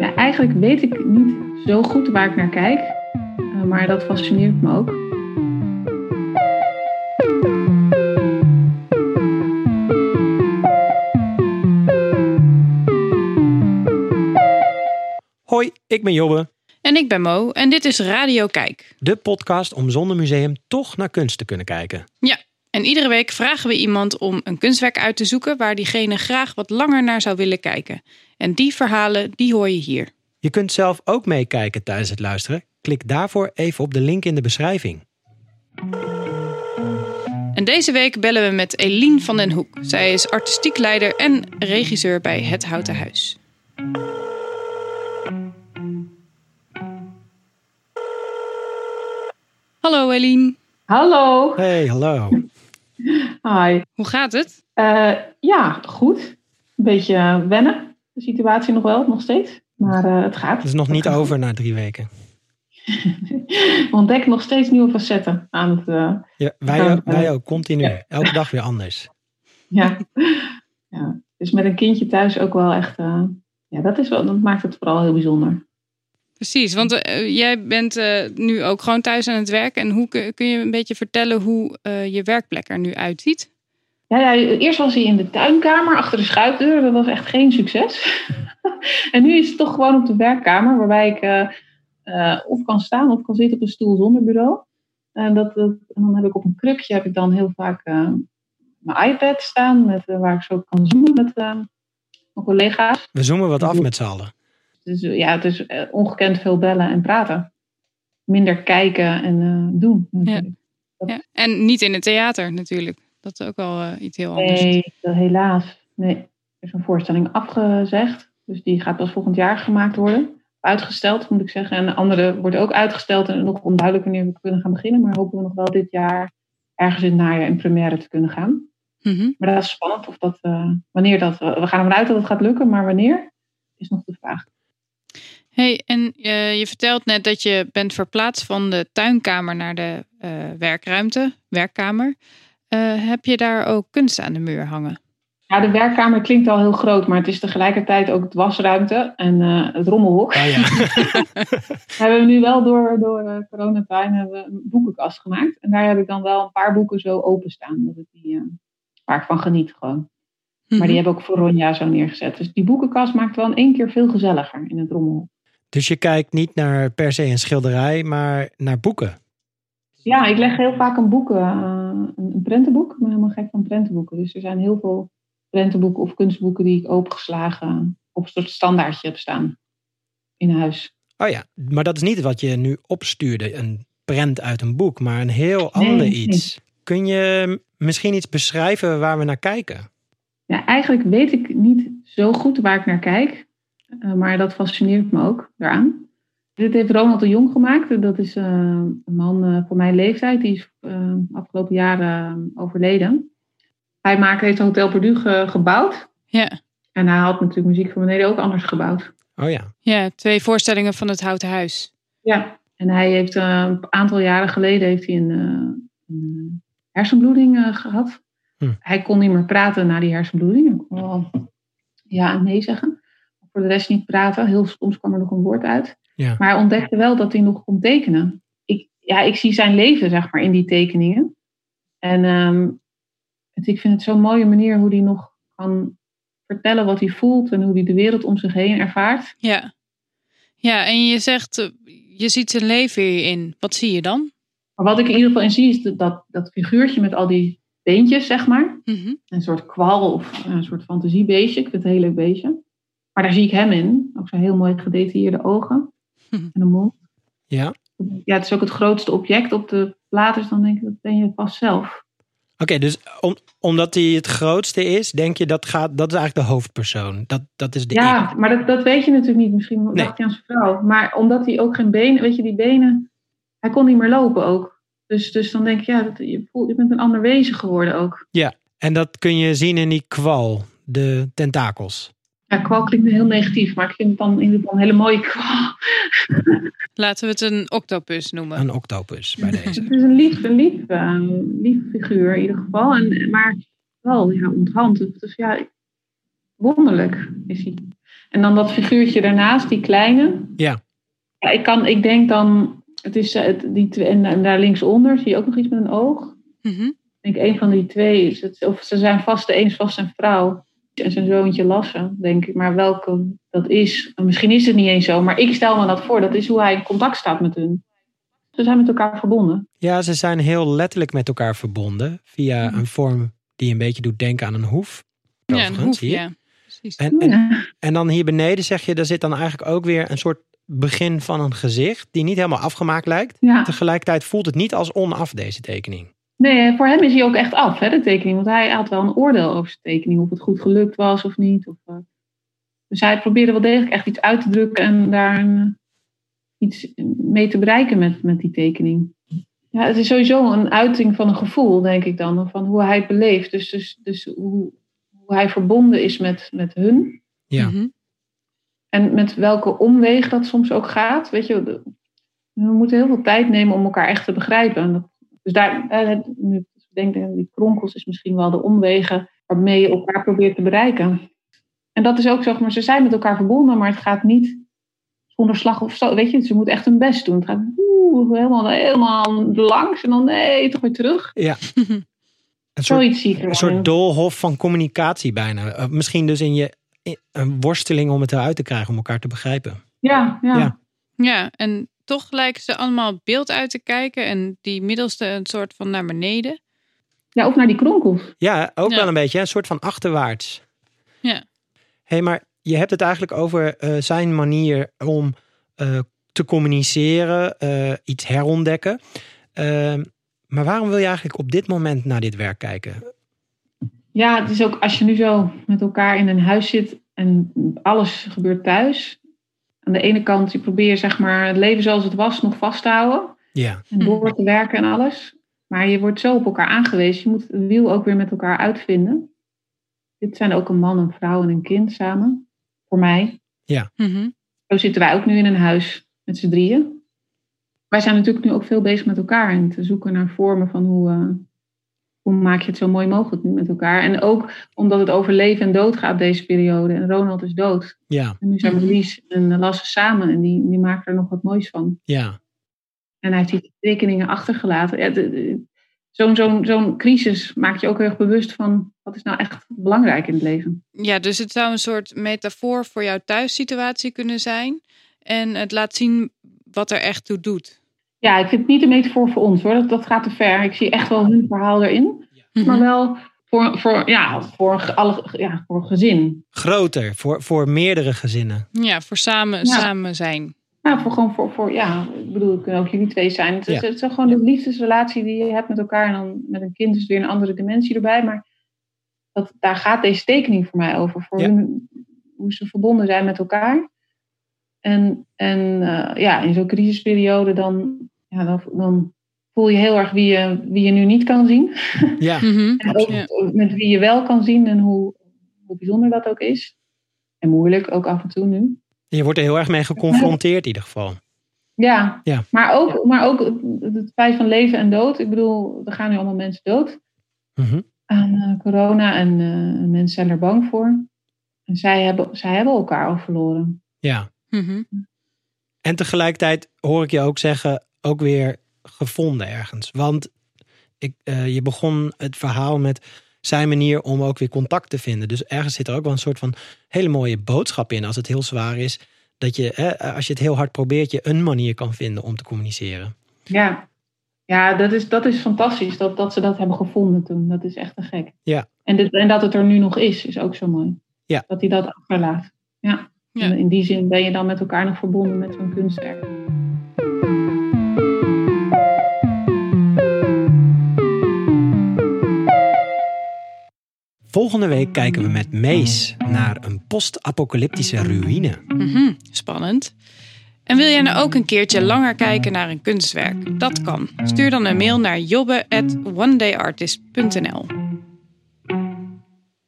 Ja, eigenlijk weet ik niet zo goed waar ik naar kijk, uh, maar dat fascineert me ook. Hoi, ik ben Jobbe. En ik ben Mo en dit is Radio Kijk. De podcast om zonder museum toch naar kunst te kunnen kijken. Ja, en iedere week vragen we iemand om een kunstwerk uit te zoeken waar diegene graag wat langer naar zou willen kijken. En die verhalen, die hoor je hier. Je kunt zelf ook meekijken tijdens het luisteren. Klik daarvoor even op de link in de beschrijving. En deze week bellen we met Eline van den Hoek. Zij is artistiek leider en regisseur bij Het Houten Huis. Hallo Eline. Hallo. Hey, hallo. Hi. Hoe gaat het? Uh, ja, goed. Een beetje wennen. De situatie nog wel, nog steeds. Maar uh, het gaat. Het is nog niet over na drie weken. We ontdekken nog steeds nieuwe facetten aan het. Uh, ja, wij, ook, wij ook, continu. Elke dag weer anders. Ja. ja. Dus met een kindje thuis ook wel echt. ja, dat, is wel, dat maakt het vooral heel bijzonder. Precies, want uh, jij bent uh, nu ook gewoon thuis aan het werk. En hoe kun, kun je een beetje vertellen hoe uh, je werkplek er nu uitziet? Ja, ja, eerst was hij in de tuinkamer achter de schuifdeur. Dat was echt geen succes. en nu is het toch gewoon op de werkkamer, waarbij ik of kan staan of kan zitten op een stoel zonder bureau. En, dat, dat, en dan heb ik op een krukje heb ik dan heel vaak mijn iPad staan, met, waar ik zo kan zoomen met mijn collega's. We zoomen wat af met z'n allen. Dus ja, het is ongekend veel bellen en praten. Minder kijken en uh, doen. Ja. ja. En niet in het theater natuurlijk. Dat is ook wel uh, iets heel anders. Nee, helaas. Nee, er is een voorstelling afgezegd. Dus die gaat pas volgend jaar gemaakt worden. Uitgesteld, moet ik zeggen. En de andere wordt ook uitgesteld. En nog onduidelijk wanneer we kunnen gaan beginnen. Maar hopen we nog wel dit jaar ergens in het najaar in première te kunnen gaan. Mm -hmm. Maar dat is spannend. Of dat, uh, wanneer dat, we gaan ervan uit dat het gaat lukken. Maar wanneer, is nog de vraag. Hey, en uh, je vertelt net dat je bent verplaatst van de tuinkamer naar de uh, werkruimte, werkkamer. Uh, heb je daar ook kunst aan de muur hangen? Ja, de werkkamer klinkt al heel groot, maar het is tegelijkertijd ook het wasruimte en het rommelhok. Oh, ja. we hebben nu wel door, door coronatime hebben we een boekenkast gemaakt. En daar heb ik dan wel een paar boeken zo openstaan. Dat ik die, waar ik van geniet gewoon. Mm -hmm. Maar die heb ik ook voor Ronja zo neergezet. Dus die boekenkast maakt wel in één keer veel gezelliger in het rommelhok. Dus je kijkt niet naar per se een schilderij, maar naar boeken. Ja, ik leg heel vaak een boek, een prentenboek. Ik ben helemaal gek van prentenboeken. Dus er zijn heel veel prentenboeken of kunstboeken die ik opengeslagen op een soort standaardje heb staan in huis. Oh ja, maar dat is niet wat je nu opstuurde, een prent uit een boek, maar een heel ander iets. Nee. Kun je misschien iets beschrijven waar we naar kijken? Ja, eigenlijk weet ik niet zo goed waar ik naar kijk. Uh, maar dat fascineert me ook daaraan. Dit heeft Ronald de Jong gemaakt. Dat is uh, een man uh, van mijn leeftijd. Die is afgelopen jaren overleden. Hij maakte, heeft Hotel Perdu ge, gebouwd. Ja. En hij had natuurlijk muziek van beneden ook anders gebouwd. Oh ja. Ja, twee voorstellingen van het Houten Huis. Ja. En hij heeft een aantal jaren geleden heeft hij een, een hersenbloeding gehad. Hm. Hij kon niet meer praten na die hersenbloeding. Hij kon wel ja en nee zeggen voor de rest niet praten. Heel soms kwam er nog een woord uit. Ja. Maar hij ontdekte wel dat hij nog kon tekenen. Ik, ja, ik zie zijn leven, zeg maar, in die tekeningen. En um, het, ik vind het zo'n mooie manier hoe hij nog kan vertellen wat hij voelt en hoe hij de wereld om zich heen ervaart. Ja, ja en je zegt, je ziet zijn leven hierin. Wat zie je dan? Maar wat ik in ieder geval in zie, is dat, dat, dat figuurtje met al die beentjes, zeg maar. Mm -hmm. Een soort kwal of een soort fantasiebeestje. Ik vind het een heel leuk beestje. Maar daar zie ik hem in. Ook zo'n heel mooi gedetailleerde ogen. En een mond. Ja. Ja, het is ook het grootste object op de plaat. Dus dan denk ik, dat ben je vast zelf. Oké, okay, dus om, omdat hij het grootste is, denk je dat gaat, dat is eigenlijk de hoofdpersoon. Dat, dat is de ja, maar dat, dat weet je natuurlijk niet. Misschien Nee. dacht hij aan zijn vrouw. Maar omdat hij ook geen benen, weet je, die benen, hij kon niet meer lopen ook. Dus, dus dan denk ik, ja, dat, je, voelt, je bent een ander wezen geworden ook. Ja, en dat kun je zien in die kwal, de tentakels. Ja, kwal klinkt heel negatief, maar ik vind het dan in ieder geval een hele mooie kwal. Laten we het een octopus noemen. Een octopus bij deze. Het is een lief, een lief, uh, lief figuur in ieder geval. En, maar wel ja, onthand. Dus ja, wonderlijk is hij. En dan dat figuurtje daarnaast, die kleine. Ja. Ja, ik, kan, ik denk dan, het is eh, het, die twee, en, en daar linksonder zie je ook nog iets met een oog. Mhm. Ik denk een van die twee, is het, of ze zijn vast, de een is vast zijn vrouw. En zijn zoontje Lasse, denk ik. Maar welke dat is, en misschien is het niet eens zo. Maar ik stel me dat voor, dat is hoe hij in contact staat met hun. Ze zijn met elkaar verbonden. Ja, ze zijn heel letterlijk met elkaar verbonden via Mhm. een vorm die een beetje doet denken aan een hoef. Ja, een hoef, hier. ja. Precies. En, en, Ja. en dan hier beneden zeg je, daar zit dan eigenlijk ook weer een soort begin van een gezicht die niet helemaal afgemaakt lijkt. ja. Tegelijkertijd voelt het niet als onaf deze tekening. Nee, voor hem is hij ook echt af, hè, de tekening. Want hij had wel een oordeel over zijn tekening. Of het goed gelukt was of niet. Of, eh, dus hij probeerde wel degelijk echt iets uit te drukken. En daar een, iets mee te bereiken met, met die tekening. Ja, het is sowieso een uiting van een gevoel, denk ik dan. Van hoe hij het beleeft. Dus, dus, dus hoe, hoe hij verbonden is met, met hun. Ja. Mhm. En met welke omweg dat soms ook gaat. Weet je, we moeten heel veel tijd nemen om elkaar echt te begrijpen. En dat, dus daar, eh, nu denk ik, die kronkels is misschien wel de omwegen waarmee je elkaar probeert te bereiken. En dat is ook zeg maar, ze zijn met elkaar verbonden, maar het gaat niet zonder slag of zo. Weet je, ze moeten echt hun best doen. Het gaat oeh, helemaal, helemaal langs en dan nee, toch weer terug. Ja. Een soort, Zoiets zie ik een soort doolhof van communicatie bijna. Eh, misschien dus in je in- een worsteling om het eruit te krijgen, om elkaar te begrijpen. Ja, ja. Ja. Ja, en toch lijken ze allemaal beeld uit te kijken. En die middelste een soort van naar beneden. ja, ook naar die kronkels. Ja, ook Ja. wel een beetje, een soort van achterwaarts. Ja. hey, maar je hebt het eigenlijk over eh, zijn manier om eh, te communiceren, eh, iets herontdekken. Ehm, maar waarom wil je eigenlijk op dit moment naar dit werk kijken? Ja, het is ook als je nu zo met elkaar in een huis zit en alles gebeurt thuis. Aan de ene kant, je probeert zeg maar het leven zoals het was nog vast te houden. Ja, En door te werken en alles. Maar je wordt zo op elkaar aangewezen. Je moet het wiel ook weer met elkaar uitvinden. Dit zijn ook een man, een vrouw en een kind samen. Voor mij. Mhm. Zo zitten wij ook nu in een huis met z'n drieën. Wij zijn natuurlijk nu ook veel bezig met elkaar. En te zoeken naar vormen van hoe, eh, hoe maak je het zo mooi mogelijk nu met elkaar. En ook omdat het over leven en dood gaat deze periode. En Ronald is dood. ja, En nu zijn Mhm. Lies en Lasse samen. En die, die maken er nog wat moois van. ja. En hij heeft die tekeningen achtergelaten. Ja, Zo'n zo'n zo'n crisis maakt je ook heel erg bewust van... wat is nou echt belangrijk in het leven. Ja, dus het zou een soort metafoor voor jouw thuissituatie kunnen zijn. En het laat zien wat er echt toe doet. Ja, ik vind het niet een metafoor voor ons hoor. Dat, dat gaat te ver. Ik zie echt wel hun verhaal erin. Mhm. Maar wel voor, voor, ja, voor, alle, ja, voor gezin. Groter, voor, voor meerdere gezinnen. Ja, voor samen, Ja. samen zijn. Ja, voor, gewoon voor, voor, ja, ik bedoel, het kunnen ook jullie twee zijn. Het is, Ja. het is gewoon de liefdesrelatie die je hebt met elkaar. En dan met een kind is weer een andere dimensie erbij. Maar dat, daar gaat deze tekening voor mij over. Voor Ja. hun, hoe ze verbonden zijn met elkaar. En, en eh, ja, in zo'n crisisperiode dan, ja, dan, dan voel je heel erg wie je, wie je nu niet kan zien. Ja, Mhm. En ook Ja. met wie je wel kan zien en hoe, hoe bijzonder dat ook is. En moeilijk ook af en toe nu. je wordt er heel erg mee geconfronteerd in ieder geval. Ja, Ja. Maar, ook, maar ook het- feit van leven en dood. Ik bedoel, er gaan nu allemaal mensen dood Mhm. aan eh, corona en eh, mensen zijn er bang voor. En zij hebben, zij hebben elkaar al verloren. Ja. Mhm. En tegelijkertijd hoor ik je ook zeggen, ook weer gevonden ergens. Want ik, eh, je begon het verhaal met zijn manier om ook weer contact te vinden. Dus ergens zit er ook wel een soort van hele mooie boodschap in als het heel zwaar is. Dat je, hè, als je het heel hard probeert, je een manier kan vinden om te communiceren. Ja, ja dat, is, dat is fantastisch dat, dat ze dat hebben gevonden toen. Dat is echt te gek. Ja. En, dit, en dat het er nu nog is, is ook zo mooi. Ja. Dat hij dat achterlaat. Ja. Ja. En in die zin ben je dan met elkaar nog verbonden met zo'n kunstwerk. Volgende week kijken we met Mees naar een post-apocalyptische ruïne. Mhm. Spannend. En wil jij nou ook een keertje langer kijken naar een kunstwerk? Dat kan. Stuur dan een mail naar jobbe@onedayartist.nl.